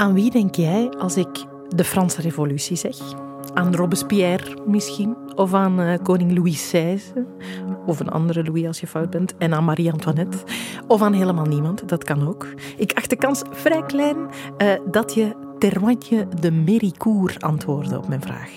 Aan wie denk jij als ik de Franse Revolutie zeg? Aan Robespierre misschien? Of aan uh, koning Louis XVI? Of een andere Louis als je fout bent? En aan Marie-Antoinette? Of aan helemaal niemand? Dat kan ook. Ik acht de kans vrij klein uh, dat je Terroigne de Méricourt antwoordde op mijn vraag.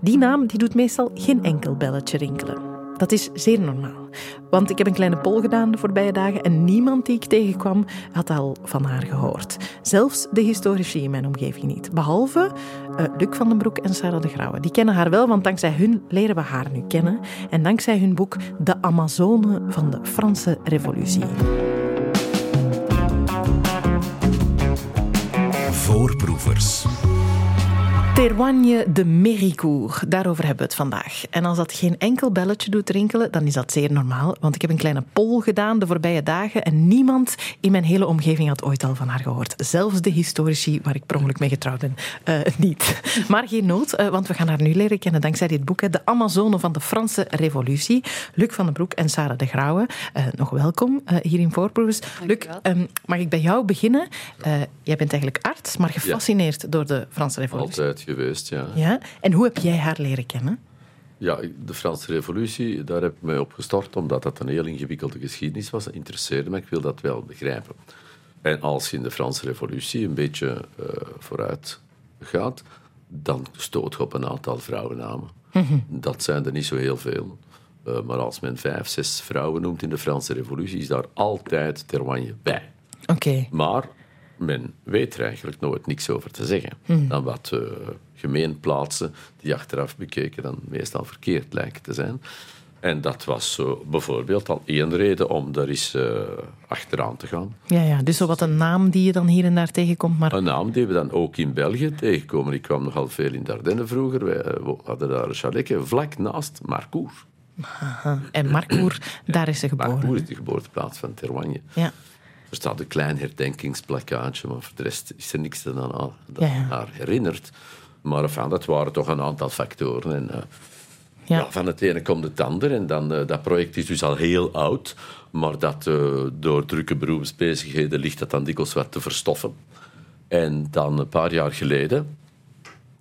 Die naam die doet meestal geen enkel belletje rinkelen. Dat is zeer normaal. Want ik heb een kleine poll gedaan de voorbije dagen en niemand die ik tegenkwam had al van haar gehoord. Zelfs de historici in mijn omgeving niet. Behalve uh, Luc van den Broek en Sarah de Grauwe. Die kennen haar wel, want dankzij hun leren we haar nu kennen. En dankzij hun boek De Amazone van de Franse Revolutie. Voorproevers. Terroigne de Méricourt, daarover hebben we het vandaag. En als dat geen enkel belletje doet rinkelen, dan is dat zeer normaal. Want ik heb een kleine poll gedaan de voorbije dagen en niemand in mijn hele omgeving had ooit al van haar gehoord. Zelfs de historici waar ik per ongeluk mee getrouwd ben, uh, niet. Maar geen nood, uh, want we gaan haar nu leren kennen dankzij dit boek. De Amazone van de Franse Revolutie. Luc van den Broek en Sarah de Grauwe. Uh, nog welkom hier in Voorproevers. Luc, um, mag ik bij jou beginnen? jij bent eigenlijk arts, maar gefascineerd ja. door de Franse Revolutie. Altijd geweest, ja. ja. En hoe heb jij haar leren kennen? Ja, de Franse Revolutie, daar heb ik mij op gestort, omdat dat een heel ingewikkelde geschiedenis was. Dat interesseerde me, ik wil dat wel begrijpen. En als je in de Franse Revolutie een beetje uh, vooruit gaat, dan stoot je op een aantal vrouwennamen. Mm Dat zijn er niet zo heel veel. Uh, maar als men vijf, zes vrouwen noemt in de Franse Revolutie, is daar altijd Terwagne bij. Oké. Okay. Maar men weet er eigenlijk nooit niks over te zeggen. Hmm. Dan wat uh, gemeenplaatsen die achteraf bekeken dan meestal verkeerd lijken te zijn. En dat was zo bijvoorbeeld al één reden om daar eens uh, achteraan te gaan. Ja, ja, dus zo wat een naam die je dan hier en daar tegenkomt. Maar... Een naam die we dan ook in België tegenkomen. Ik kwam nogal veel in Dardenne vroeger. Wij uh, hadden daar een chaletje vlak naast Marcourt. Aha. En Marcourt, daar is ze geboren. Marcourt is de geboorteplaats van Terwagne. Ja. Er staat een klein herdenkingsplakkaatje, maar voor de rest is er niks dat aan dat ja, ja. haar herinnert. Maar enfin, dat waren toch een aantal factoren. En, uh, ja. ja. van het ene komt het ander. En dan, uh, dat project is dus al heel oud. Maar dat, uh, door drukke beroepsbezigheden ligt dat dan dikwijls wat te verstoffen. En dan een paar jaar geleden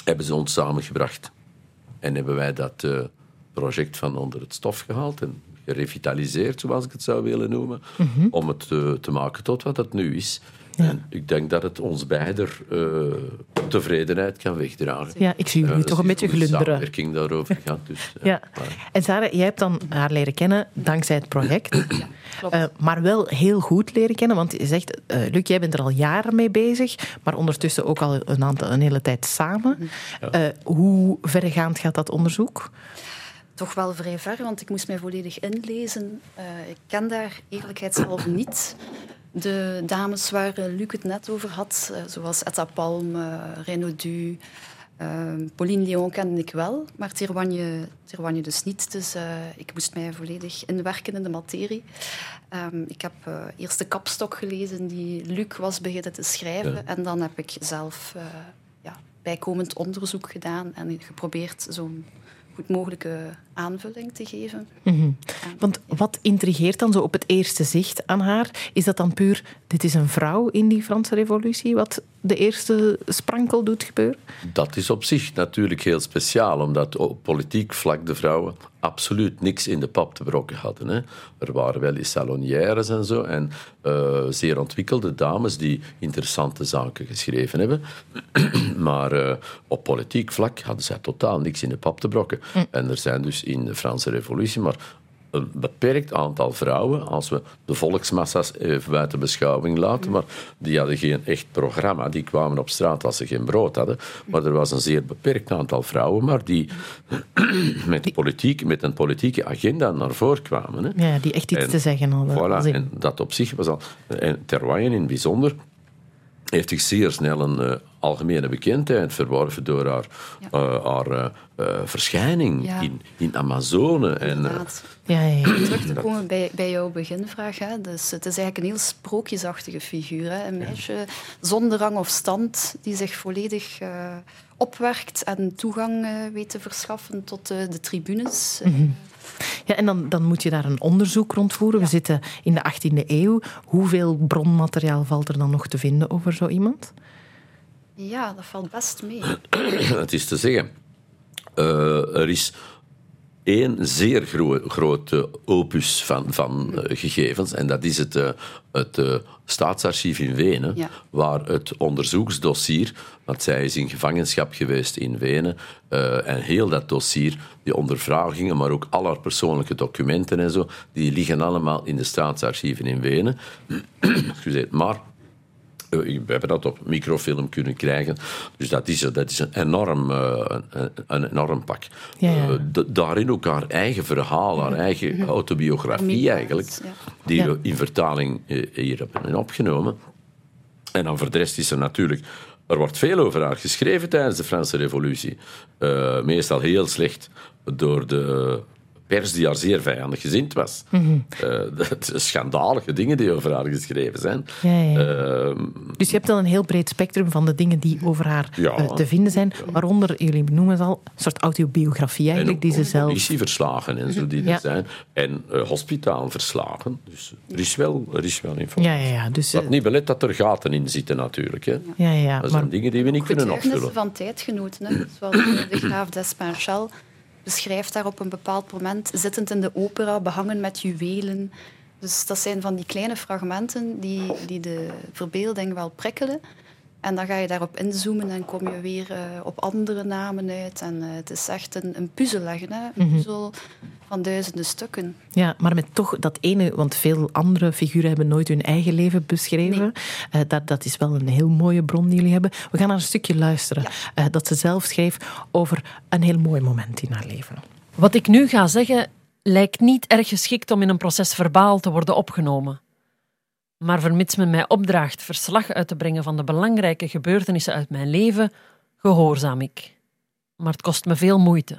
hebben ze ons samengebracht. En hebben wij dat project van onder het stof gehaald. En gerevitaliseerd, zoals ik het zou willen noemen, mm -hmm. om het te, te, maken tot wat het nu is. Ja. En ik denk dat het ons beider uh, tevredenheid kan wegdragen. Ja, ik zie jullie uh, toch een beetje glunderen. samenwerking daarover gaat. Dus, uh, ja. En Sarah, jij hebt dan haar leren kennen dankzij het project. Ja, maar wel heel goed leren kennen, want je zegt, Luc, jij bent er al jaren mee bezig, maar ondertussen ook al een, aantal, een hele tijd samen. Ja. hoe verregaand gaat dat onderzoek? Toch wel vrij ver, want ik moest mij volledig inlezen. Uh, ik ken daar eerlijkheidshalve niet de dames waar uh, Luc het net over had, uh, zoals Etta Palm, uh, Renaud Du, Pauline Léon kende ik wel, maar Terwagne dus niet. Dus ik moest mij volledig inwerken in de materie. Um, ik heb eerst de kapstok gelezen die Luc was beginnen te schrijven ja. en dan heb ik zelf ja, bijkomend onderzoek gedaan en geprobeerd zo'n goed mogelijke aanvulling te geven. Mm -hmm. Want wat intrigeert dan zo op het eerste zicht aan haar? Is dat dan puur, dit is een vrouw in die Franse revolutie, wat de eerste sprankel doet gebeuren? Dat is op zich natuurlijk heel speciaal, omdat op politiek vlak de vrouwen absoluut niks in de pap te brokken hadden. Hè. Er waren wel eens salonières en zo, en uh, zeer ontwikkelde dames die interessante zaken geschreven hebben. maar uh, op politiek vlak hadden zij totaal niks in de pap te brokken. Mm. En er zijn dus in de Franse Revolutie maar een beperkt aantal vrouwen, als we de volksmassa's even buiten beschouwing laten, maar die hadden geen echt programma. Die kwamen op straat als ze geen brood hadden. Maar er was een zeer beperkt aantal vrouwen, maar die met, politiek, met een politieke agenda naar voren kwamen. Hè. Ja, die echt iets en, te zeggen hadden. Voilà, en dat op zich was al... En Terwaaien in het bijzonder heeft zich zeer snel een uh, algemene bekendheid verworven door haar, ja. uh, haar uh, verschijning ja. in, in Amazone. En, ja, ja, Terug te komen bij, bij jouw beginvraag. Hè. Dus het is eigenlijk een heel sprookjesachtige figuur. Hè. Een meisje zonder rang of stand die zich volledig opwerkt en toegang weet te verschaffen tot de tribunes. Mm -hmm. Ja, en dan, dan moet je daar een onderzoek rond voeren. Ja. We zitten in de 18e eeuw. Hoeveel bronmateriaal valt er dan nog te vinden over zo iemand? Ja, dat valt best mee. Het is te zeggen, eh, er is één zeer gro grote opus van, van uh, gegevens. En dat is het, uh, het uh, staatsarchief in Wenen, Ja. waar het onderzoeksdossier, want zij is in gevangenschap geweest in Wenen, en heel dat dossier, die ondervragingen, maar ook al haar persoonlijke documenten en zo, die liggen allemaal in de staatsarchieven in Wenen. Maar eh, we hebben dat op microfilm kunnen krijgen. Dus dat is, dat is een, enorm, uh, een, een, enorm pak. Ja, ja. Uh, daarin ook haar eigen verhaal, haar eigen autobiografie eigenlijk, die we in vertaling hier hebben opgenomen. En dan voor de rest is er natuurlijk... Er wordt veel over haar geschreven tijdens de Franse revolutie. Uh, meestal heel slecht door de pers die haar zeer vijandig gezind was. Mm -hmm. uh, schandalige dingen die over haar geschreven zijn. Ja, ja. Uh, dus je hebt dan een heel breed spectrum van de dingen die over haar Ja. uh, te vinden zijn. Waaronder, jullie benoemen het al, een soort autobiografie eigenlijk, die ze zelf... politieverslagen en zo die Ja. er zijn. En uh, hospitaalverslagen. Dus er is wel, er is wel informatie. Ja, ja, ja. Dus, Wat niet belet dat er gaten in zitten natuurlijk. Hè. ja, ja, Dat maar zijn dingen die we niet kunnen opvullen. van tijdgenoten, hè. zoals de graaf d'Espanchal beschrijft daar op een bepaald moment zittend in de opera, behangen met juwelen. Dus dat zijn van die kleine fragmenten die, die de verbeelding wel prikkelen. En dan ga je daarop inzoomen en kom je weer uh, op andere namen uit. En uh, het is echt een, een puzzel leggen, hè? een puzzel van duizenden stukken. Ja, maar met toch dat ene, want veel andere figuren hebben nooit hun eigen leven beschreven. Uh, dat, dat is wel een heel mooie bron die jullie hebben. We gaan naar een stukje luisteren Ja. dat ze zelf schreef over een heel mooi moment in haar leven. Wat ik nu ga zeggen lijkt niet erg geschikt om in een proces verbaal te worden opgenomen. Maar vermits men mij opdraagt verslag uit te brengen van de belangrijke gebeurtenissen uit mijn leven, gehoorzaam ik. Maar het kost me veel moeite.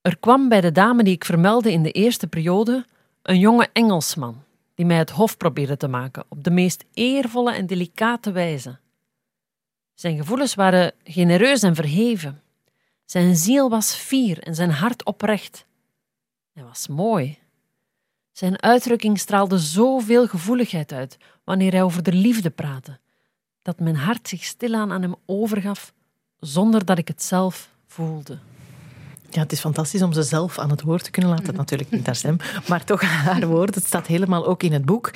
Er kwam bij de dame die ik vermeldde in de eerste periode een jonge Engelsman die mij het hof probeerde te maken op de meest eervolle en delicate wijze. Zijn gevoelens waren genereus en verheven. Zijn ziel was fier en zijn hart oprecht. Hij was mooi. Zijn uitdrukking straalde zoveel gevoeligheid uit wanneer hij over de liefde praatte, dat mijn hart zich stilaan aan hem overgaf zonder dat ik het zelf voelde. Ja, het is fantastisch om ze zelf aan het woord te kunnen laten. Natuurlijk niet haar stem, maar toch haar woord. Het staat helemaal ook in het boek.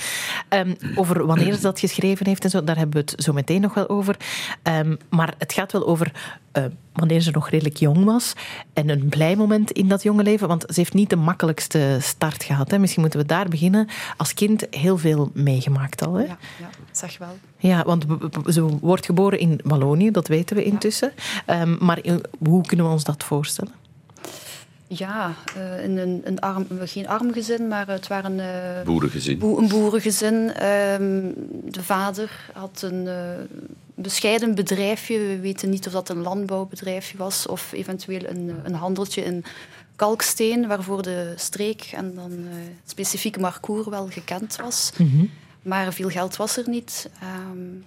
Um, over wanneer ze dat geschreven heeft en zo, daar hebben we het zo meteen nog wel over. Um, maar het gaat wel over uh, wanneer ze nog redelijk jong was en een blij moment in dat jonge leven. Want ze heeft niet de makkelijkste start gehad. Hè. Misschien moeten we daar beginnen. Als kind heel veel meegemaakt al. Hè? Ja, ja, zeg wel. Ja, want ze wordt geboren in Wallonië, dat weten we intussen. Ja. Um, maar hoe kunnen we ons dat voorstellen? Ja, uh, in een, een arm, geen arm gezin, maar het waren... Uh, boerengezin. Boe, een boerengezin. Um, de vader had een uh, bescheiden bedrijfje. We weten niet of dat een landbouwbedrijfje was of eventueel een, een handeltje in kalksteen, waarvoor de streek en dan het specifieke Marcour wel gekend was. Mhm. Mm -hmm. Maar veel geld was er niet. Um,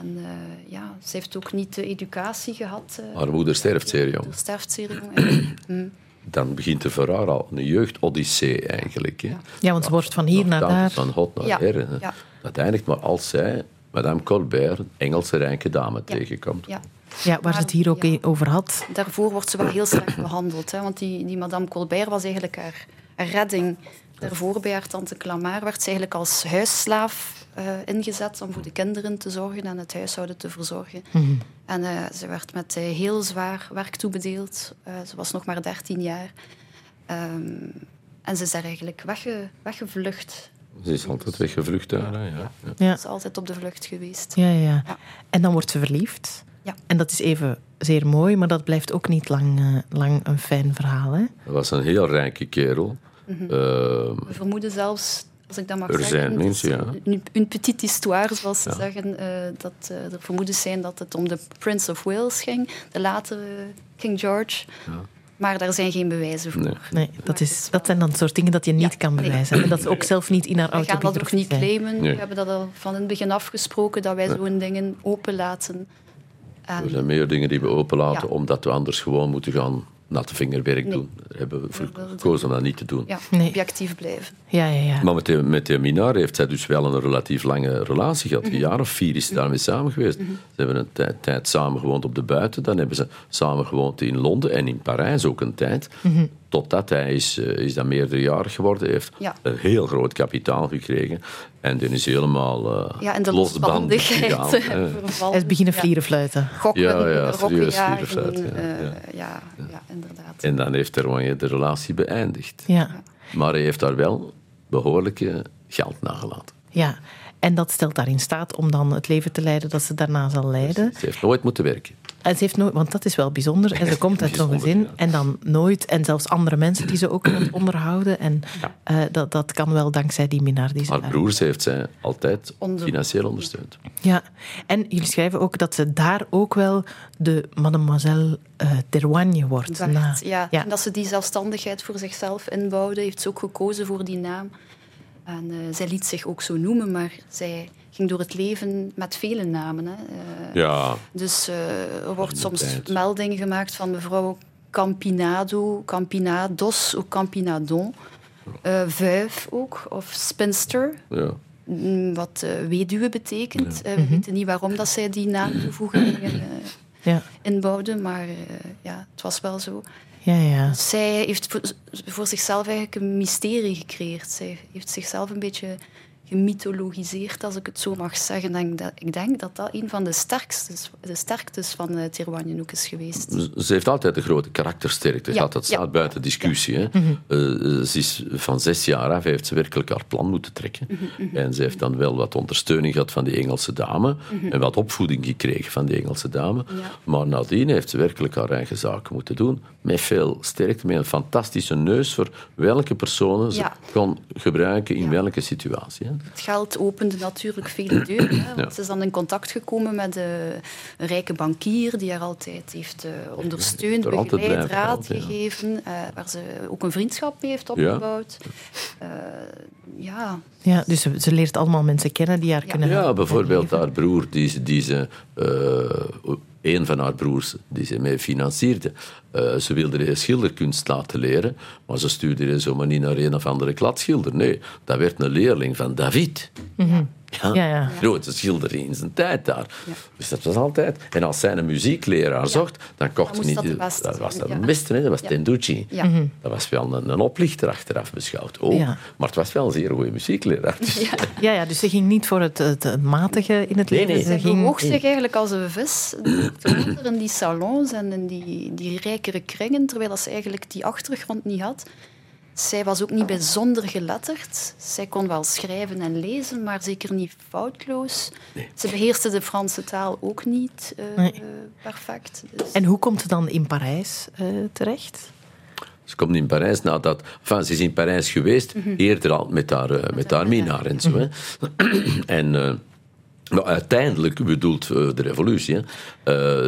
en uh, ja, ze heeft ook niet de educatie gehad. Uh, Haar moeder sterft zeer jong. sterft zeer jong. Dan begint voor haar al een jeugdodyssee eigenlijk. Hè. Ja. ja, want ze wordt van hier naar daar. Van hot naar ja. her. Ja. Dat eindigt maar als zij, Madame Colbert, een Engelse rijke dame, ja. tegenkomt. Ja. Ja, waar ze het hier ook over had. Daarvoor wordt ze wel heel slecht behandeld. Hè, want die, die Madame Colbert was eigenlijk haar, haar redding. Daarvoor bij haar tante Clamart werd ze eigenlijk als huisslaaf uh, ingezet om voor de kinderen te zorgen en het huishouden te verzorgen. Mm -hmm. En uh, ze werd met uh, heel zwaar werk toebedeeld. ze was nog maar 13 jaar. Um, en ze is daar eigenlijk wegge, weggevlucht. Ze is altijd weggevlucht daar, ja. ja. ja. Ze is altijd op de vlucht geweest. Ja, ja. ja. En dan wordt ze verliefd. Ja. En dat is even zeer mooi, maar dat blijft ook niet lang, lang een fijn verhaal. Hè? Dat was een heel rijke kerel. Mm -hmm. uh, We vermoeden zelfs, als ik dat mag er zeggen... zijn mensen, ja. Een, een petite histoire, zoals ze Ja. zeggen. Uh, dat uh, er vermoedens zijn dat het om de Prince of Wales ging. De latere King George. Ja. Maar daar zijn geen bewijzen voor. Nee. Nee, dat, is, dat zijn dan soort dingen dat je niet Ja, kan nee. bewijzen. En dat is ook zelf niet in haar We gaan dat ook autobiografie niet zijn. claimen. Nee. We hebben dat al van in het begin afgesproken, dat wij zo'n dingen openlaten. En Er zijn meer dingen die we openlaten, Ja. omdat we anders gewoon moeten gaan natte vingerwerk Nee. doen. Daar hebben we voor gekozen om dat niet te doen. Ja, Nee. objectief blijven. Ja, ja, ja. Maar met de, met de Minar heeft zij dus wel een relatief lange relatie gehad. Een jaar of vier is ze daarmee samen geweest. Ze hebben een tijd, tijd samen gewoond op de buiten. Dan hebben ze samen gewoond in Londen en in Parijs ook een tijd. Totdat hij is, eh, is dan meerderjarig geworden. heeft Ja. een heel groot kapitaal gekregen. En die is helemaal eh Ja, en de losbandig losbandigheid gegaan, hè. eh, vervallen. Hij is beginnen vlieren fluiten. Gokken, Ja, ja, serieus jagen, vlierenfluit, ja, ja. ja, ja, inderdaad. En dan heeft Terwanje de relatie beëindigd. Ja, Maar hij heeft daar wel behoorlijk eh, geld nagelaten. ja. En dat stelt haar in staat om dan het leven te leiden dat ze daarna zal leiden. Ze heeft nooit moeten werken. En ze heeft nooit, want dat is wel bijzonder. En ze komt uit zo'n gezin en dan nooit. En zelfs andere mensen die ze ook moet onderhouden. En eh, dat, dat kan wel dankzij die minnaar die ze Haar broers heeft zij altijd Onder- financieel ondersteund. Ja, en jullie schrijven ook dat ze daar ook wel de mademoiselle uh, Terwagne wordt. Na- ja. ja. En dat ze die zelfstandigheid voor zichzelf inbouwde, heeft ze ook gekozen voor die naam. En eh, zij liet zich ook zo noemen, maar zij ging door het leven met vele namen. Hè. Eh, Ja, Dus eh, er wordt soms tijd. melding gemaakt van mevrouw Campinado, Campinados of Campinadon. Eh vuif ook, of spinster, ja. mm, wat eh, weduwe betekent. Eh, we weten niet waarom dat zij die naamtoevoeging eh Ja, inbouwde, maar eh, ja, het was wel zo. ja, ja. Zij heeft voor, voor zichzelf eigenlijk een mysterie gecreëerd. Zij heeft zichzelf een beetje gemythologiseerd, als ik het zo mag zeggen. Denk- ik denk dat dat een van de sterkste, de sterktes van uh, Terwanjen ook is geweest. Ze- heeft altijd een grote karaktersterkte Ja. Dat ja. staat buiten discussie. Hè. Mhm. Eh, ze is van zes jaar af heeft ze werkelijk haar plan moeten trekken. Mhm, En ze heeft dan wel wat ondersteuning gehad van die Engelse dame. En wat opvoeding gekregen van die Engelse dame. Mhm. Ja. Maar nadien heeft ze werkelijk haar eigen zaken moeten doen. Met veel sterkte, met een fantastische neus voor welke personen ze Ja. kon gebruiken in Ja. welke situatie. Hè. Het geld opende natuurlijk vele deuren. Hè, want Ja. Ze is dan in contact gekomen met een rijke bankier die haar altijd heeft eh, ondersteund, er altijd begeleid, blijven raad ja. gegeven, eh, waar ze ook een vriendschap mee heeft opgebouwd. Eh, ja, ja dus ze, ze leert allemaal mensen kennen die haar Ja. kunnen Ja, helpen. bijvoorbeeld haar broer, die, ze- die ze, eh, een van haar broers, die ze mee financierde. Eh, ze wilde de schilderkunst laten leren, maar ze stuurde je zomaar niet naar een of andere kladschilder. Nee, dat werd een leerling van David. Ja, Ja, ja. grote schilder in zijn tijd daar. Ja. Dus dat was altijd. En als zij een muziekleraar zocht, dan kocht ze niet. dat dat was de beste, hè? dat was. Tenducci. ja. Dat was wel een, een oplichter achteraf beschouwd. Ook. Ja. Maar het was wel een zeer goede muziekleraar. Ja, ja, dus ze ging niet voor het, het, het matige in het Nee, leven. nee. Ze ging... zich eigenlijk als een vis in die salons en in die, die rijkere kringen, terwijl ze eigenlijk die achtergrond niet had. Zij was ook niet bijzonder geletterd. Zij kon wel schrijven en lezen, maar zeker niet foutloos. Ze beheerste de Franse taal ook niet eh, Nee. eh, perfect. Dus- En hoe komt ze dan in Parijs eh, terecht? Ze komt in Parijs nadat... Enfin, ze is in Parijs geweest, eerder al met haar, met haar minnaar en zo. Hè. En... maar uiteindelijk bedoelt eh, de revolutie. Hè.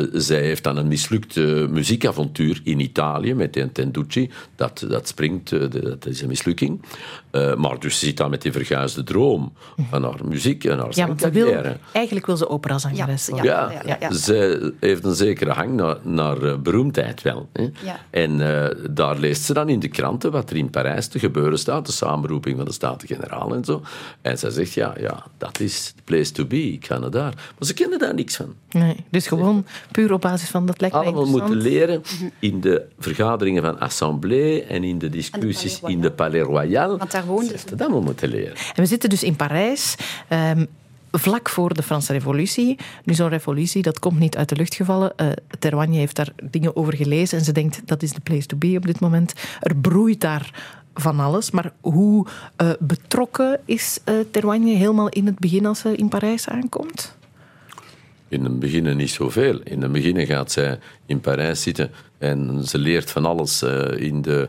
Eh, zij heeft dan een mislukt eh, muziekavontuur in Italië met een Tenducci. Dat, dat springt, eh, de- dat is een mislukking. Eh, maar dus ze zit dan met die verguisde droom van haar muziek en haar Ja, want ze wil, zangcarrière. eigenlijk wil ze operazangeres Ja, worden. Ja, ja, ja, ja. zij heeft een zekere hang naar, naar beroemdheid wel. Hè. Ja. En eh, daar leest ze dan in de kranten wat er in Parijs te gebeuren staat, de samenroeping van de Staten-Generaal en zo. En zij zegt, ja, ja, dat is the place to be, ik ga naar daar. Maar ze kennen daar niks van. Nee, dus gewoon puur op basis van dat lijkt Allemaal moeten leren in de vergaderingen van Assemblée en in de discussies in de Palais Royal. Want daar woonde Ze heeft dat allemaal moeten leren. En we zitten dus in Parijs. ehm, Vlak voor de Franse Revolutie. Nu, zo'n revolutie, dat komt niet uit de lucht gevallen. Eh Terwanje heeft daar dingen over gelezen en ze denkt dat is de place to be op dit moment. Er broeit daar van alles. Maar hoe eh, betrokken is eh Terwanje helemaal in het begin als ze in Parijs aankomt? In het begin niet zoveel. In het begin gaat zij in Parijs zitten en ze leert van alles eh, in de,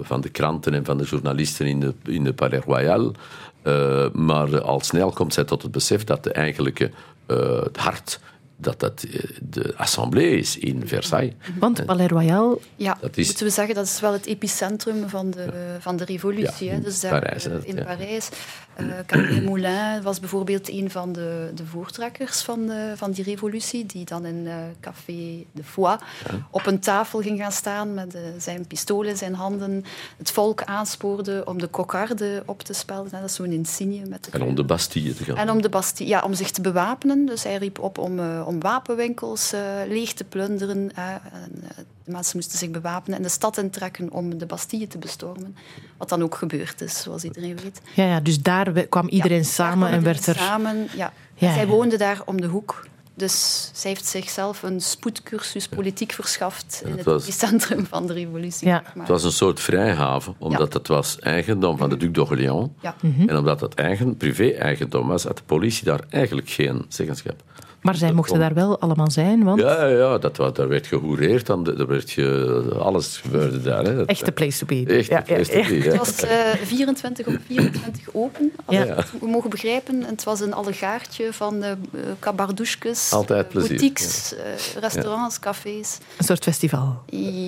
van de kranten en van de journalisten in de, in de Palais Royal. Maar al snel komt zij tot het besef dat de eigenlijke het hart dat dat eh, de assemblée is in Versailles. Want Palais Royal, Ja, Dat is- moeten we zeggen, dat is wel het epicentrum van de, van de revolutie. Ja, hè. in Dus daar, Parijs, eh, in ja. Parijs. Uh, Camille Moulin was bijvoorbeeld een van de, de voortrekkers van, de, van die revolutie, die dan in uh, Café de Foix op een tafel ging gaan staan met uh, zijn pistool in zijn handen, het volk aanspoorde om de kokarde op te spelden. Dat is zo'n insigne. Met de en om de Bastille te gaan. En om de Bastille, ja, om zich te bewapenen. Dus hij riep op om, om wapenwinkels leeg te plunderen. En, de mensen moesten zich bewapenen en de stad intrekken om de Bastille te bestormen. Wat dan ook gebeurd is, zoals iedereen weet. Ja, ja dus daar kwam iedereen ja, samen en werd er... Samen, ja. ja zij woonde daar om de hoek. Dus zij heeft zichzelf een spoedcursus politiek verschaft in het was... centrum van de revolutie. Ja. Het was een soort vrijhaven, omdat het was eigendom van de Duc d'Orléans. Ja. En omdat het eigen, privé-eigendom was, had de politie daar eigenlijk geen zeggenschap. Maar zij mochten daar wel allemaal zijn, want... Ja, ja dat, daar werd gehoereerd, daar werd ge, alles gebeurde daar. Hè. Echte place to be. Echte ja, place ja, to be, Het was uh, 24 op 24 open, als ja. we mogen begrijpen. het was een allegaartje van uh, kabardouchkes, Altijd plezier. boutiques, uh, restaurants, cafés. Een soort festival.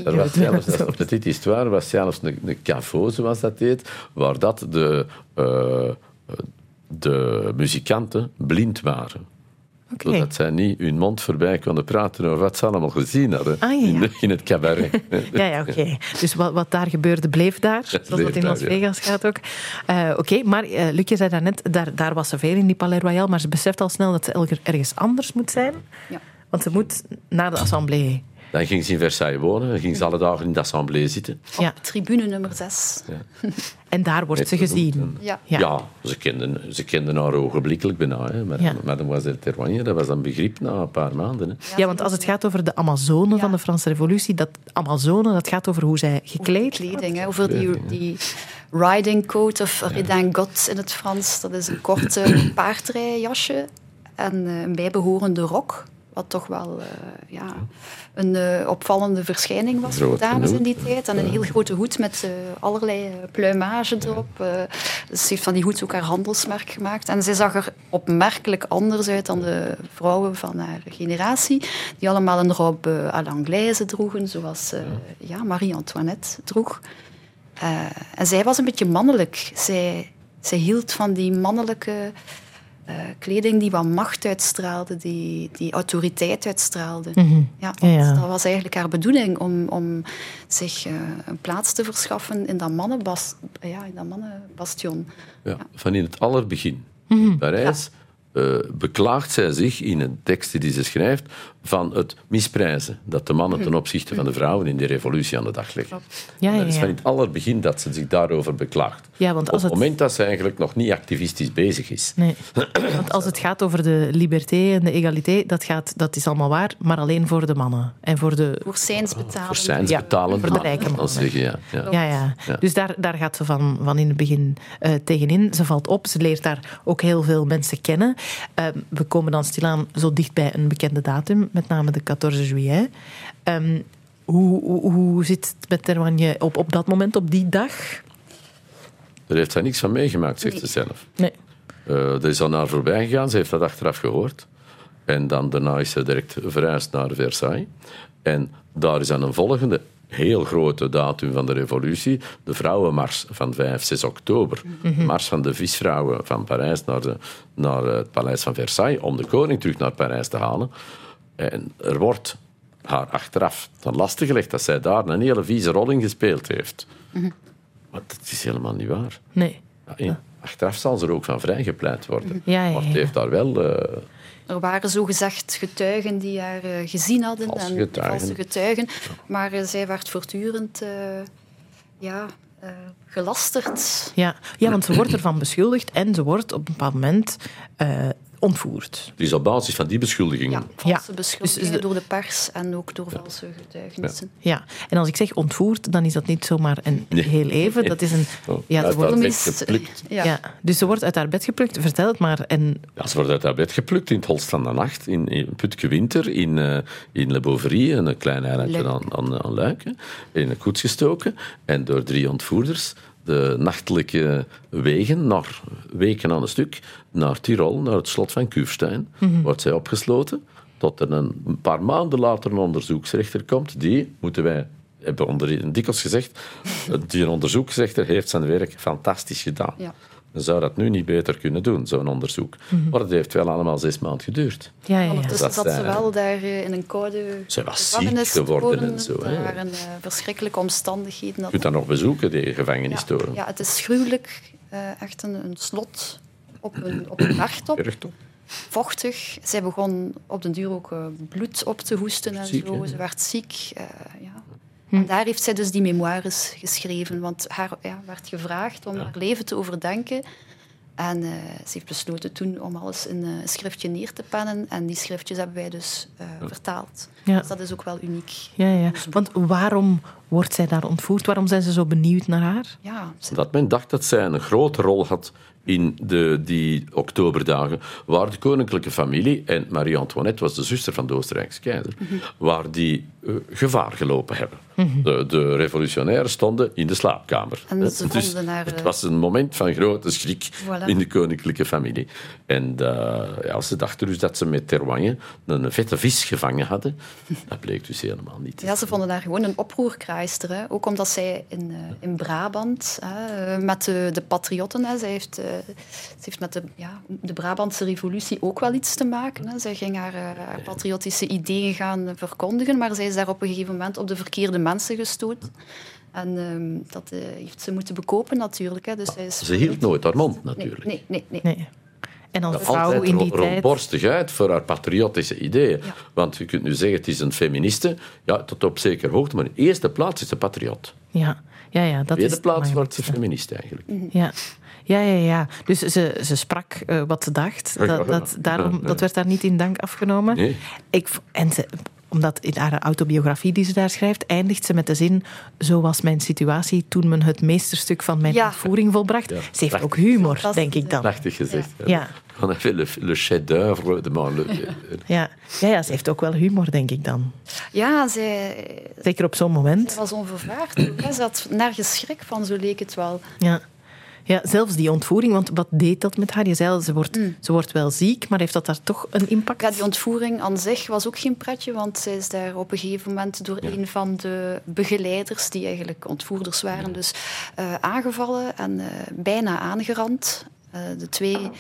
Er was zelfs, dat Petit Histoire was zelfs een, een café, zoals dat heet, waar dat de, uh, de muzikanten blind waren. Okay. Zodat zij niet hun mond voorbij konden praten over wat ze allemaal gezien hadden ah, ja. in, in, het cabaret. ja, ja oké. Dus wat, wat, daar gebeurde, bleef daar. zoals dat in Las Vegas gaat ook. Uh, oké, maar uh, Luc, je zei daarnet, daar, daar was ze veel in die Palais Royal, maar ze beseft al snel dat ze ergens anders moet zijn. Ja. Want ze moet naar de assemblée. Dan ging ze in Versailles wonen. Dan ging ze alle dagen in de assemblée zitten. Ja. Op tribune nummer 6. Ja. En daar wordt ze gezien. Ja, ja ze, kenden, ze kenden haar ogenblikkelijk bijna. Hè. Met, ja. Mademoiselle dat was een begrip na een paar maanden. Hè. Ja, want als het gaat over de Amazone van de Franse Revolutie, dat Amazone, dat gaat over hoe zij gekleed over kleding, hè, over die, die riding coat of redingot in het Frans. Dat is een korte paardrijjasje en eh, een bijbehorende rok. Wat toch wel uh, ja, een uh, opvallende verschijning was voor dames in die tijd. En een heel grote hoed met uh, allerlei pluimage erop. ze heeft van die hoed ook haar handelsmerk gemaakt. En zij zag er opmerkelijk anders uit dan de vrouwen van haar generatie. Die allemaal een robe à l'anglaise droegen, zoals ja, Marie-Antoinette droeg. en zij was een beetje mannelijk. Zij, zij hield van die mannelijke uh, kleding die wat macht uitstraalde, die, die autoriteit uitstraalde. Mhm. ja, Dat was eigenlijk haar bedoeling, om, om zich uh, een plaats te verschaffen in dat, mannenbas, ja, in dat mannenbastion. Ja, Van in het allerbegin. Mm Parijs uh, beklaagt zij zich in een tekst die ze schrijft van het misprijzen dat de mannen ten opzichte van de vrouwen in de revolutie aan de dag leggen. Ja, ja, ja. Dat is van in het allerbegin dat ze zich daarover beklaagt. Ja, want als Op het moment dat ze eigenlijk nog niet activistisch bezig is. Nee. Want als het gaat over de liberté en de egalité, dat, gaat, dat is allemaal waar, maar alleen voor de mannen. En voor de... Voor zijns betalen. Voor zijns betalen. voor de rijke mannen. Zeggen, ja, ja. Ja, ja. Dus daar, daar gaat ze van, van in het begin uh, tegenin. Ze valt op, ze leert daar ook heel veel mensen kennen. Uh, we komen dan stilaan zo dicht bij een bekende datum met name de 14 juillet. Um, hoe, hoe, hoe, zit het met Terwanje op, op dat moment, op die dag? Daar heeft zij niks van meegemaakt, zegt ze zelf. Nee. Uh, er is al naar voorbij gegaan, ze heeft dat achteraf gehoord. En dan daarna is ze direct verhuisd naar Versailles. En daar is dan een volgende heel grote datum van de revolutie, de vrouwenmars van 5, 6 oktober. Mm Mars van de visvrouwen van Parijs naar, de, naar het paleis van Versailles, om de koning terug naar Parijs te halen. En er wordt haar achteraf ten laste gelegd dat zij daar een hele vieze rol in gespeeld heeft. Mm Maar dat is helemaal niet waar. Nee. Ja, achteraf zal ze er ook van vrijgepleit worden. Ja, ja, Maar het heeft daar wel... Uh, er waren zogezegd getuigen die haar uh, gezien hadden. Valse en getuigen. Valse getuigen. Maar uh, zij werd voortdurend ja, gelasterd. Ja. ja, want ze wordt ervan beschuldigd en ze wordt op een bepaald moment ontvoerd. Dus op basis van die beschuldigingen? Ja, valse beschuldigingen dus door de pers en ook door valse getuigenissen. Ja. en als ik zeg ontvoerd, dan is dat niet zomaar een heel even. Dat is een... Oh, ja, ze wordt, ja. Dus ze wordt uit haar bed geplukt. Vertel het maar. En... Ja, ze wordt uit haar bed geplukt in het Holst van de Nacht, in, in Putke Winter, in, uh, in Le Beauvry, een klein eilandje aan, aan, aan Luiken, in een koets gestoken en door drie ontvoerders de nachtelijke wegen, naar weken aan een stuk, naar Tirol, naar het slot van Kufstein, mhm. wordt zij opgesloten. Tot er een paar maanden later een onderzoeksrechter komt, die, moeten wij hebben onder dikwijls gezegd, die onderzoeksrechter heeft zijn werk fantastisch gedaan. Ja. Dan zou dat nu niet beter kunnen doen, zo'n onderzoek. Maar het heeft wel allemaal zes maanden geduurd. Ja, ja, ja. Ondertussen Dat zat ze zij- wel daar eh, in een koude Ze was ziek gevangenis geworden en zo, Er hè. waren eh, verschrikkelijke omstandigheden. Je kunt dat nog bezoeken, die gevangenistoren. ja, het is gruwelijk. eh, echt een, een slot op een, op een bergtop. Bergtop. Vochtig. Zij begon op den duur ook eh, bloed op te hoesten en Ziek, zo. hè? Ze werd ziek. eh, ja. Hm. En daar heeft zij dus die memoires geschreven. Want haar ja, werd gevraagd om haar leven te overdenken. En eh, ze heeft besloten toen om alles in eh, een schriftje neer te pennen. En die schriftjes hebben wij dus eh, vertaald. Ja. Dus dat is ook wel uniek. ja, ja. Want waarom wordt zij daar ontvoerd? Waarom zijn ze zo benieuwd naar haar? Ja, ze- Dat men dacht dat zij een grote rol had in de, die oktoberdagen, waar de koninklijke familie, en Marie-Antoinette was de zuster van de Oostenrijkse keizer, waar die gevaar gelopen hebben. De, de revolutionairen stonden in de slaapkamer. En hè. ze dus vonden haar, het was een moment van grote schrik Voilà. in de koninklijke familie. En ja, ze dachten dus dat ze met Terwange een vette vis gevangen hadden. Dat bleek dus helemaal niet. Ja, ze vonden haar gewoon een oproerkraaister. Hè. Ook omdat zij in, eh, in Brabant hè, eh, met de, de patriotten... Hè, zij heeft, ze heeft met de, ja, de Brabantse revolutie ook wel iets te maken. Hè. Zij ging haar, haar patriotische ideeën gaan verkondigen, maar zij is daar op een gegeven moment op de verkeerde mensen gestoten. En ehm, dat eh, heeft ze moeten bekopen natuurlijk. Hè. Dus is Ze hield nooit haar mond, natuurlijk. nee, nee. nee. Nee. En als vrouw altijd in die ro- tijd... rondborstig uit voor haar patriotische ideeën. Ja. Want je kunt nu zeggen, het is een feministe, ja, tot op zekere hoogte, maar in de eerste plaats is ze patriot. Ja, ja, ja dat In de is plaats wordt ze feminist eigenlijk. Ja. Ja, ja, ja. Dus ze, ze sprak eh, wat ze dacht. Dat, dat, daarom, dat werd daar niet in dank afgenomen. Nee. Ik, en ze, omdat in haar autobiografie die ze daar schrijft, eindigt ze met de zin: Zo was mijn situatie toen men het meesterstuk van mijn Ja. ontvoering volbracht. Ja, Ze heeft prachtig. ook humor, denk ik dan. Prachtig gezegd. Ja. On a fait le, le chef-d'œuvre de Ja. Ja, ja, ze heeft ook wel humor, denk ik dan. Ja, zij, Zeker op zo'n moment. zij was onvervaard. Ze had nergens schrik van, zo leek het wel. Ja. Ja, zelfs die ontvoering, want wat deed dat met haar? Je zei ze wordt, Mm. ze wordt wel ziek, maar heeft dat daar toch een impact? Ja, die ontvoering aan zich was ook geen pretje, want zij is daar op een gegeven moment door een van de begeleiders, die eigenlijk ontvoerders waren, dus eh, aangevallen en eh, bijna aangerand. Eh, de twee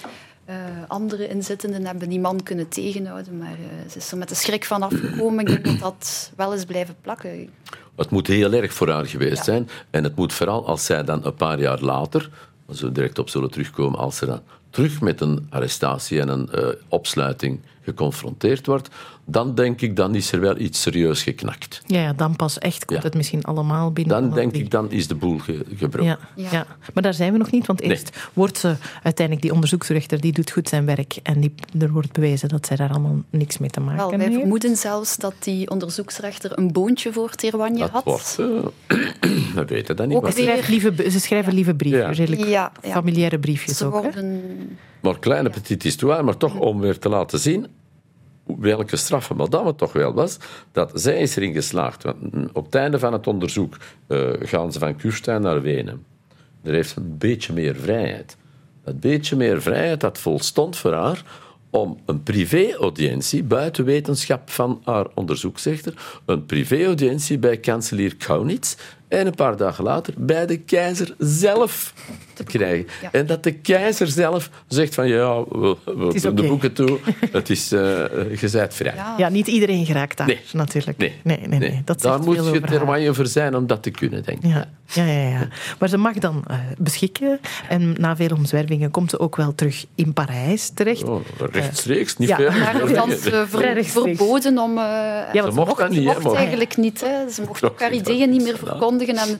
eh, andere inzittenden hebben die man kunnen tegenhouden, maar eh, ze is er met de schrik van afgekomen. Ik denk dat dat wel eens blijven plakken. Het moet heel erg voor haar geweest zijn. En het moet vooral als zij dan een paar jaar later, waar we direct op zullen terugkomen, als ze dan terug met een arrestatie en een eh, opsluiting geconfronteerd wordt, dan denk ik, dan is er wel iets serieus geknakt. Ja, ja, dan pas echt komt Ja. het misschien allemaal binnen. Dan denk ik, dan is de boel ge- gebroken. Ja, ja. Ja. maar daar zijn we nog niet, want Nee. eerst wordt ze uiteindelijk, die onderzoeksrechter, die doet goed zijn werk en die, er wordt bewezen dat zij daar allemaal niks mee te maken Wel, wij heeft. vermoeden zelfs dat die onderzoeksrechter een boontje voor Terwanje Dat had. wordt... eh, we weten dat niet. Ook Ze, schrijft lieve, ze schrijven lieve briefjes, Ja. redelijk Ja, ja. familiaire briefjes Ze ook. Worden Maar kleine petite histoire, maar toch om weer te laten zien welke straffe madame toch wel was, dat zij is erin geslaagd. Want mm, op het einde van het onderzoek eh, gaan ze van Kürstein naar Wenen. Er heeft een beetje meer vrijheid. Dat beetje meer vrijheid, dat volstond voor haar om een privé-audiëntie, buiten wetenschap van haar onderzoeksrechter, een privé-audiëntie bij kanselier Kaunitz en een paar dagen later bij de keizer zelf te krijgen. Ja. En dat de keizer zelf zegt van ja, we, we de boeken toe, het is uh, gezet vrij. Ja. Ja, niet iedereen geraakt daar, Nee. natuurlijk. Nee, nee, nee. nee. Dat Daar moet je terwijl voor zijn om dat te kunnen, denk ik. Ja, ja, ja, ja. Maar ze mag dan eh, beschikken. En na veel omzwervingen komt ze ook wel terug in Parijs terecht. Oh, rechtstreeks, niet Ja. ver. Maar althans eh, ver- verboden om... eh, Ja, Ze mocht dat Ze niet, hè, mocht eigenlijk niet. Hè. Ze mocht ook haar niet, ideeën niet meer voilà. En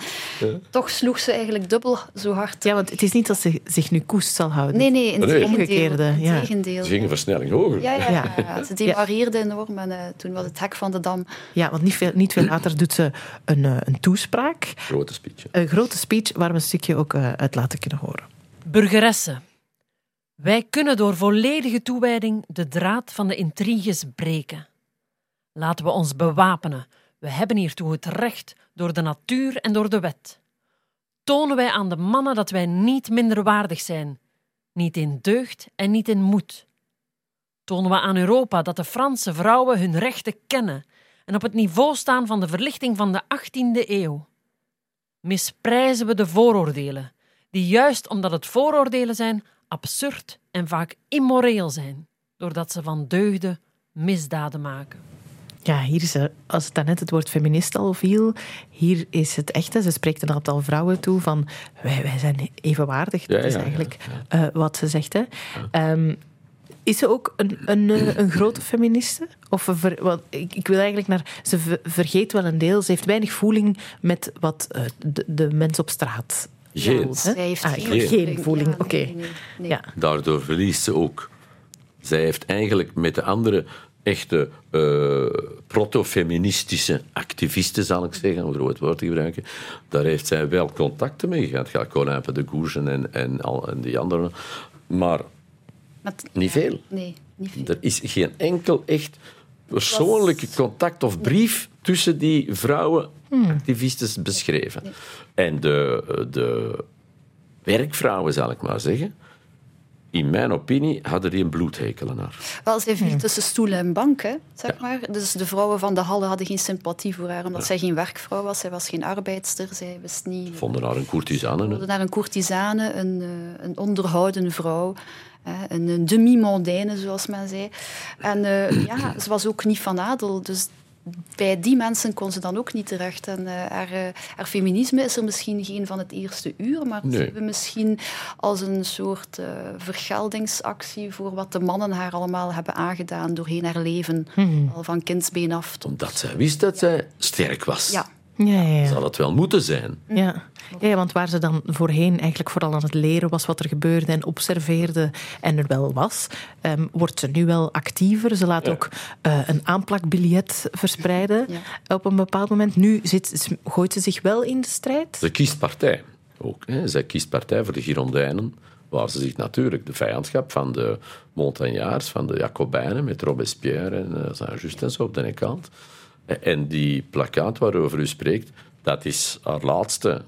toch sloeg ze eigenlijk dubbel zo hard. Ja, want het is niet dat ze zich nu koest zal houden. Nee, nee, in Nee. tegendeel. Omgekeerde, in ja. tegendeel. Ze gingen versnelling hoger. Ja, ja, ja, Ja. ze demarieerde enorm en eh, toen was het hek van de dam. Ja, want niet veel, niet veel later doet ze een, eh, een toespraak. Grote speech. Een grote speech waar we een stukje ook eh, uit laten kunnen horen. Burgeressen. Wij kunnen door volledige toewijding de draad van de intriges breken. Laten we ons bewapenen. We hebben hiertoe het recht door de natuur en door de wet. Tonen wij aan de mannen dat wij niet minder waardig zijn, niet in deugd en niet in moed. Tonen we aan Europa dat de Franse vrouwen hun rechten kennen en op het niveau staan van de verlichting van de 18e eeuw. Misprijzen we de vooroordelen die juist omdat het vooroordelen zijn, absurd en vaak immoreel zijn, doordat ze van deugden misdaden maken. Ja, hier is er, als het daarnet het woord feminist al viel, hier is het echt, ze spreekt een aantal vrouwen toe van wij, wij zijn evenwaardig. Dat Ja, is ja, ja, eigenlijk eh, wat ze zegt. Hè. Ehm, is ze ook een, een, eh, een grote feministe? Of een ver- want ik, ik wil eigenlijk naar. Ze ver- vergeet wel een deel. Ze heeft weinig voeling met wat eh, de, de mens op straat. Geen. Zij heeft Ah, geen, geen voeling. Ja, Oké. nee, nee, nee. Ja. Daardoor verliest ze ook. Zij heeft eigenlijk met de andere echte eh, proto-feministische activisten, zal ik zeggen, om het woord te gebruiken, daar heeft zij wel contacten mee gehad. Ja, Colin de Goersen en, en, al, en die anderen. Maar Met- niet veel. Nee, niet veel. Er is geen enkel echt persoonlijke contact of brief tussen die vrouwen activisten beschreven. En de, de werkvrouwen, zal ik maar zeggen, in mijn opinie, hadden die een bloedhekel aan haar. Wel, zij viel tussen stoelen en banken, zeg maar. Dus de vrouwen van de Halle hadden geen sympathie voor haar, omdat zij geen werkvrouw was. Zij was geen arbeidster, zij wist niet... Vonden haar een courtisane. Ze wilden naar een courtisane, een, eh, een onderhouden vrouw. hè, Een, een demi-mondaine, zoals men zei. En eh, ja, ze was ook niet van adel. Dus bij die mensen kon ze dan ook niet terecht. En eh, haar, eh, haar feminisme is er misschien geen van het eerste uur, maar Nee. zien we misschien als een soort eh, vergeldingsactie voor wat de mannen haar allemaal hebben aangedaan doorheen haar leven. Al van kindsbeen af tot... Omdat zij wist dat zij sterk was. Ja, Ja, ja, ja. Zal het wel moeten zijn. Ja. ja, want waar ze dan voorheen eigenlijk vooral aan het leren was wat er gebeurde en observeerde en er wel was, ehm, wordt ze nu wel actiever. Ze laat ook eh, een aanplakbiljet verspreiden Ja. op een bepaald moment. Nu zit, gooit ze zich wel in de strijd. Ze kiest partij. Ook, hè. Zij kiest partij voor de Girondijnen, waar ze zich natuurlijk de vijandschap van de Montagnards, van de Jacobijnen, met Robespierre en uh, Saint-Just en zo op de ene kant. En die plakkaat waarover u spreekt, dat is haar laatste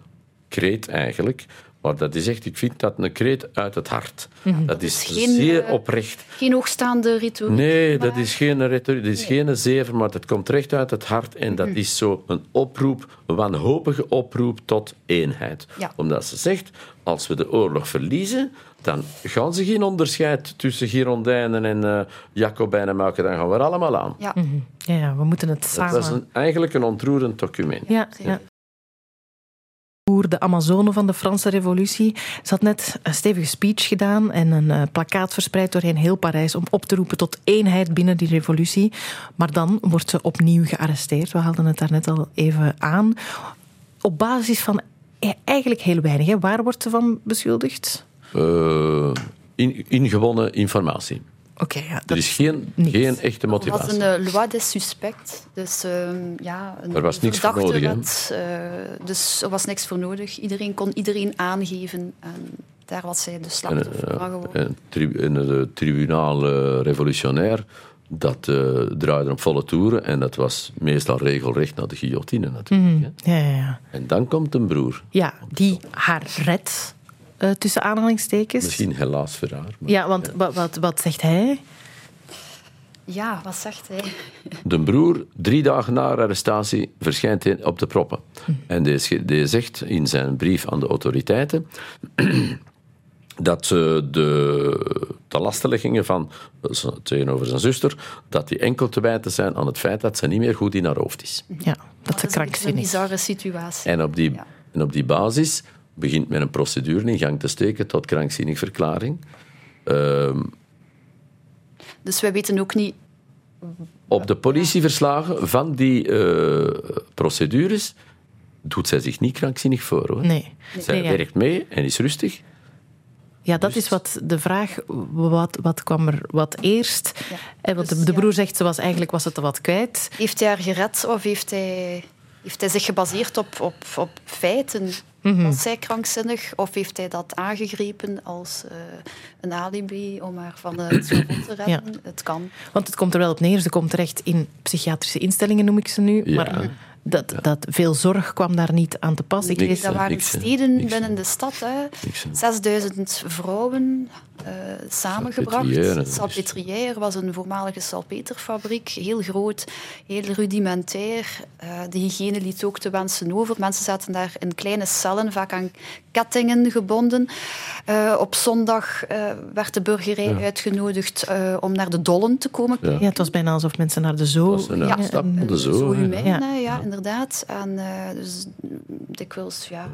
kreet eigenlijk. Maar dat is echt, ik vind dat een kreet uit het hart. Dat is is geen, zeer eh, oprecht. geen hoogstaande retoriek. Nee, dat is geen retoriek, dat is geen zever, maar dat komt recht uit het hart. En dat Mhm. is zo een oproep, een wanhopige oproep tot eenheid. Ja. Omdat ze zegt, als we de oorlog verliezen, dan gaan ze geen onderscheid tussen Girondijnen en eh, Jacobijnen maken. Dan gaan we er allemaal aan. Ja, Ja, ja, we moeten het Dat samen... was een, eigenlijk een ontroerend document. Ja, ja. De Amazone van de Franse Revolutie. Ze had net een stevige speech gedaan en een eh, plakkaat verspreid doorheen heel Parijs om op te roepen tot eenheid binnen die revolutie. Maar dan wordt ze opnieuw gearresteerd. We haalden het daarnet al even aan. Op basis van eh, eigenlijk heel weinig. Waar wordt ze van beschuldigd? Eh, in, ingewonnen informatie. Oké, ja. Er dat- is geen, niets. geen echte Er was motivatie. een eh, loi des suspects. Dus ehm, ja, een Er was niks voor nodig, wet, eh, dus er was niks voor nodig. Iedereen kon iedereen aangeven. En daar was zij de slachtoffer eh, van geworden. en het tribunaal revolutionair, dat eh, draaide op volle toeren. En dat was meestal regelrecht naar de guillotine natuurlijk. hè. Ja, ja, ja. En dan komt een broer. ja, die haar redt, eh, tussen aanhalingstekens. Misschien helaas voor haar. maar- Ja, want wat, wat, wat zegt hij? Ja, wat zegt hij? De broer, drie dagen na haar arrestatie, verschijnt hij op de proppen. En die, zegt in zijn brief aan de autoriteiten dat eh, de, de lastenleggingen van, eh, tegenover zijn zuster, dat die enkel te wijten zijn aan het feit dat ze niet meer goed in haar hoofd is. Ja, dat ze Dat is een krankzinnig bizarre situatie. En op die, Ja. en op die basis begint men een procedure in gang te steken tot krankzinnig verklaring. Ehm, Dus wij weten ook niet... op de politieverslagen van die eh, procedures doet zij zich niet krankzinnig voor. Hoor. Nee. Zij Nee, ja. werkt mee en is rustig. Ja, dat is wat de vraag. Wat, wat kwam er wat eerst? Ja. Eh, Want Dus, de, de ja. broer zegt, ze was eigenlijk was het er wat kwijt. Heeft hij haar gered of heeft hij, heeft hij zich gebaseerd op, op, op feiten? Mhm. Was zij krankzinnig of heeft hij dat aangegrepen als eh, een alibi om haar van het schavot te redden? Het kan. Want het komt er wel op neer. Ze komt terecht in psychiatrische instellingen, noem ik ze nu. Ja. Maar dat, dat veel zorg kwam daar niet aan te pas. Ik lees. Dat waren niks, steden Niks, binnen de stad. Hè. 6000 vrouwen eh, samengebracht. Salpêtrière, Salpêtrière was een voormalige salpeterfabriek, heel groot, heel rudimentair. Eh, de hygiëne liet ook te wensen over. Mensen zaten daar in kleine cellen, vaak aan kettingen gebonden. Eh, op zondag eh, werd de burgerij uitgenodigd eh, om naar de dollen te komen Ja. Ja, het was bijna alsof mensen naar de zoo... Een Ja. van de Zo zoo. Ja. ja. ja, inderdaad. En eh, dus dikwijls, ja.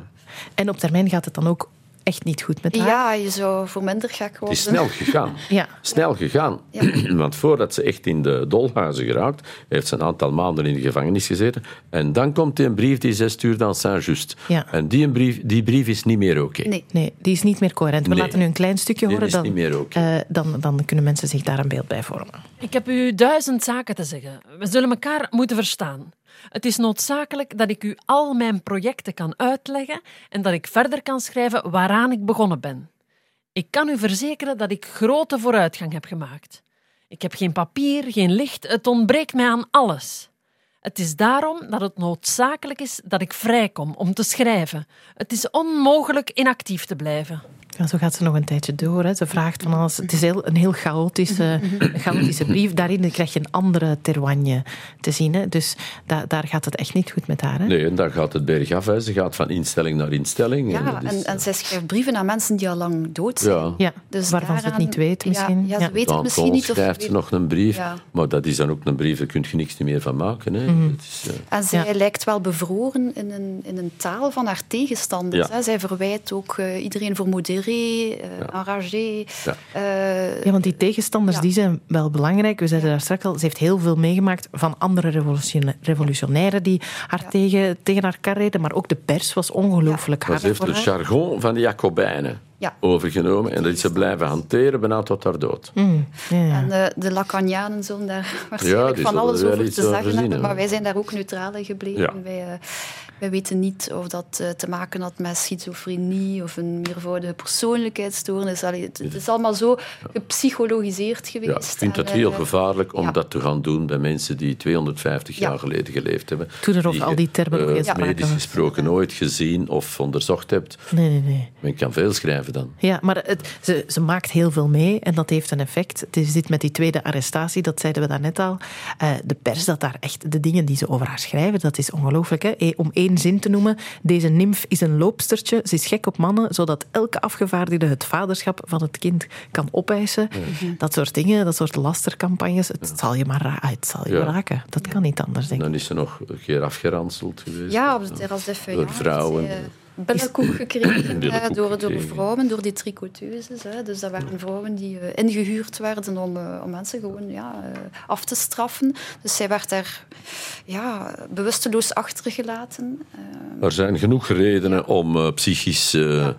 En op termijn gaat het dan ook echt niet goed met haar. Ja, je zou voor minder gek Het worden. is snel gegaan. Ja. Snel gegaan. Ja. Want voordat ze echt in de dolhuizen geraakt, heeft ze een aantal maanden in de gevangenis gezeten. En dan komt die een brief die zij stuurt aan Saint-Just. Ja. En die, een brief, die brief is niet meer oké. Nee. Nee, die is niet meer coherent. We Nee. laten nu een klein stukje Die horen. is Dan, niet meer oké. eh, dan, dan kunnen mensen zich daar een beeld bij vormen. Ik heb u duizend zaken te zeggen. We zullen elkaar moeten verstaan. Het is noodzakelijk dat ik u al mijn projecten kan uitleggen en dat ik verder kan schrijven waaraan ik begonnen ben. Ik kan u verzekeren dat ik grote vooruitgang heb gemaakt. Ik heb geen papier, geen licht, het ontbreekt mij aan alles. Het is daarom dat het noodzakelijk is dat ik vrijkom om te schrijven. Het is onmogelijk inactief te blijven. Ja, zo gaat ze nog een tijdje door. Hè. Ze vraagt van alles. Het is heel, een heel chaotische, een chaotische brief. Daarin krijg je een andere terwagne te zien. Hè. Dus da- daar gaat het echt niet goed met haar. Hè. Nee, en dan gaat het bergaf. Hè. Ze gaat van instelling naar instelling. en Ja, is, en, en zij schrijft brieven aan mensen die al lang dood zijn. ja. Ja, Dus waarvan ze het niet weet misschien. Ja, Ja. ze weet het misschien niet. Of schrijft ze nog een brief, Ja. maar dat is dan ook een brief, daar kun je niks meer van maken. Hè. Mhm. Het is, eh, En zij Ja. lijkt wel bevroren in een, in een taal van haar tegenstanders. Ja. Hè. Zij verwijt ook eh, iedereen voor modéré, eh enragé. Ja. eh, Ja, want die tegenstanders Ja. die zijn wel belangrijk. We zeiden daar straks al, ze heeft heel veel meegemaakt van andere revolutiona- revolutionairen die haar tegen, tegen haar kar reden. Maar ook de pers was ongelooflijk hard ze heeft haar. jargon van de Jacobijnen Ja. overgenomen en dat is ze blijven hanteren bijna tot haar dood. Mm, ja, ja. En de, de Lacanianen zullen daar waarschijnlijk die van alles er over te zeggen hebben. Maar wij zijn daar ook neutraal in gebleven. Ja. Wij, wij weten niet of dat eh, te maken had met schizofrenie of een meervoudige persoonlijkheidsstoornis. Allee, het, het is allemaal zo gepsychologiseerd geweest. Ja, ik vind En, het heel gevaarlijk om ja. dat te gaan doen bij mensen die 250 Ja. jaar geleden geleefd hebben. Toen er over al die termen nog eh, sprake medisch gesproken nooit gezien of onderzocht hebt. Nee, nee, nee. Men kan veel schrijven dan. Ja, maar het, ze, ze maakt heel veel mee en dat heeft een effect. Het is dit met die tweede arrestatie, dat zeiden we daarnet al. Eh, de pers, dat daar echt de dingen die ze over haar schrijven, dat is ongelooflijk. Hè? Om één zin te noemen, deze nimf is een loopstertje, ze is gek op mannen, zodat elke afgevaardigde het vaderschap van het kind kan opeisen. Dat soort dingen, dat soort lastercampagnes, het zal je maar, ra- het zal je Ja. raken. Dat kan niet anders, denk ik. Dan is ze nog een keer afgeranseld geweest. Ja, op de terras de. Door vrouwen. eh, Billenkoek gekregen Billenkoek eh, door, door gekregen. vrouwen, door die tricoteuses. Hè. Dus dat waren vrouwen die eh, ingehuurd werden om, eh, om mensen gewoon ja, af te straffen. Dus zij werd daar ja, bewusteloos achtergelaten. Er zijn genoeg redenen om eh, psychisch eh, eh,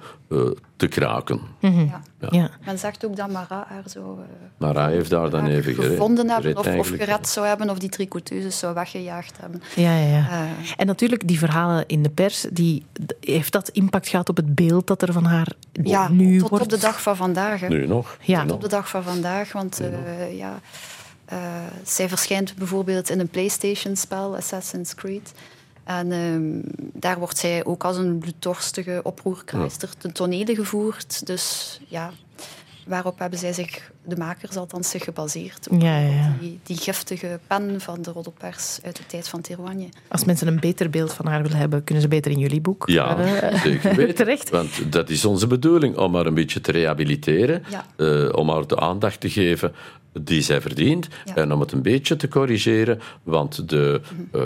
te kraken. ja. Ja. Men zegt ook dat Marat haar zo hij heeft daar dan even gered. gevonden hebben of, of gered zou hebben of die tricoteuses zou weggejaagd hebben. Ja, ja, ja. Eh, En natuurlijk, die verhalen in de pers, die, heeft dat impact gehad op het beeld dat er van haar ja, nu tot wordt? op de dag van vandaag. hè. Nu nog. Ja. Nog. op de dag van vandaag. Want eh, ja, eh, zij verschijnt bijvoorbeeld in een PlayStation-spel, Assassin's Creed. En ehm, daar wordt zij ook als een bloeddorstige oproerkruister ten tonele gevoerd. Dus ja, waarop hebben zij zich, de makers althans, zich gebaseerd? Ook Ja, ja, ja. op Die, die giftige pen van de roddelpers uit de tijd van Terouagne. Als mensen een beter beeld van haar willen hebben, kunnen ze beter in jullie boek Ja, zeker weten. terecht. Want dat is onze bedoeling, om haar een beetje te rehabiliteren, Ja. eh, om haar de aandacht te geven die zij verdient Ja. en om het een beetje te corrigeren, want de, eh,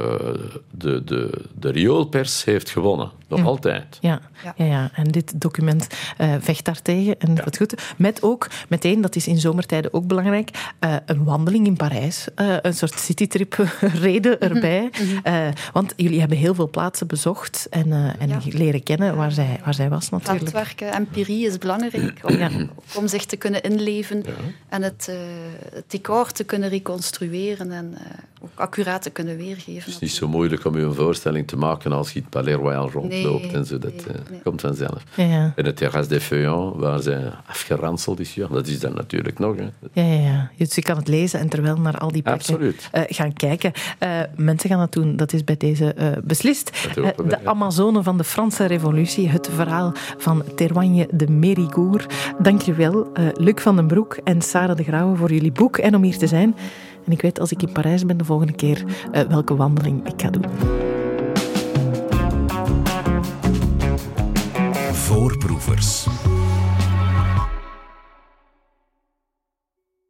de, de, de rioolpers heeft gewonnen, nog altijd. Ja, Ja. ja. Ja, en dit document eh, vecht daartegen. En dat goed. Met ook, meteen, dat is in zomertijden ook belangrijk, eh, een wandeling in Parijs. Eh, een soort citytrip reden erbij. Eh, want jullie hebben heel veel plaatsen bezocht en, eh, en Ja. leren kennen waar zij, waar zij was natuurlijk. Veldwerken, empirie is belangrijk om, om zich te kunnen inleven en het, eh, het decor te kunnen reconstrueren en eh, ook accuraat te kunnen weergeven. Het is niet zo moeilijk om je een voorstelling te maken als je het Palais Royal rondloopt Nee, en zo. Dat nee, eh, nee. komt vanzelf. Ja, ja. En het Terrasse des Feuillants, waar ze afgeranseld is, ja, dat is dan natuurlijk nog. Hè. Ja, ja, ja. Dus je kan het lezen en terwijl naar al die plekken eh, gaan kijken. Eh, mensen gaan dat doen, dat is bij deze eh, beslist. De ja. Amazone van de Franse Revolutie, het verhaal van Terwagne de Mérigourt. Dankjewel, eh Luc van den Broek en Sarah de Grauwe voor jullie boek en om hier te zijn. En ik weet als ik in Parijs ben de volgende keer eh, welke wandeling ik ga doen. Voorproevers.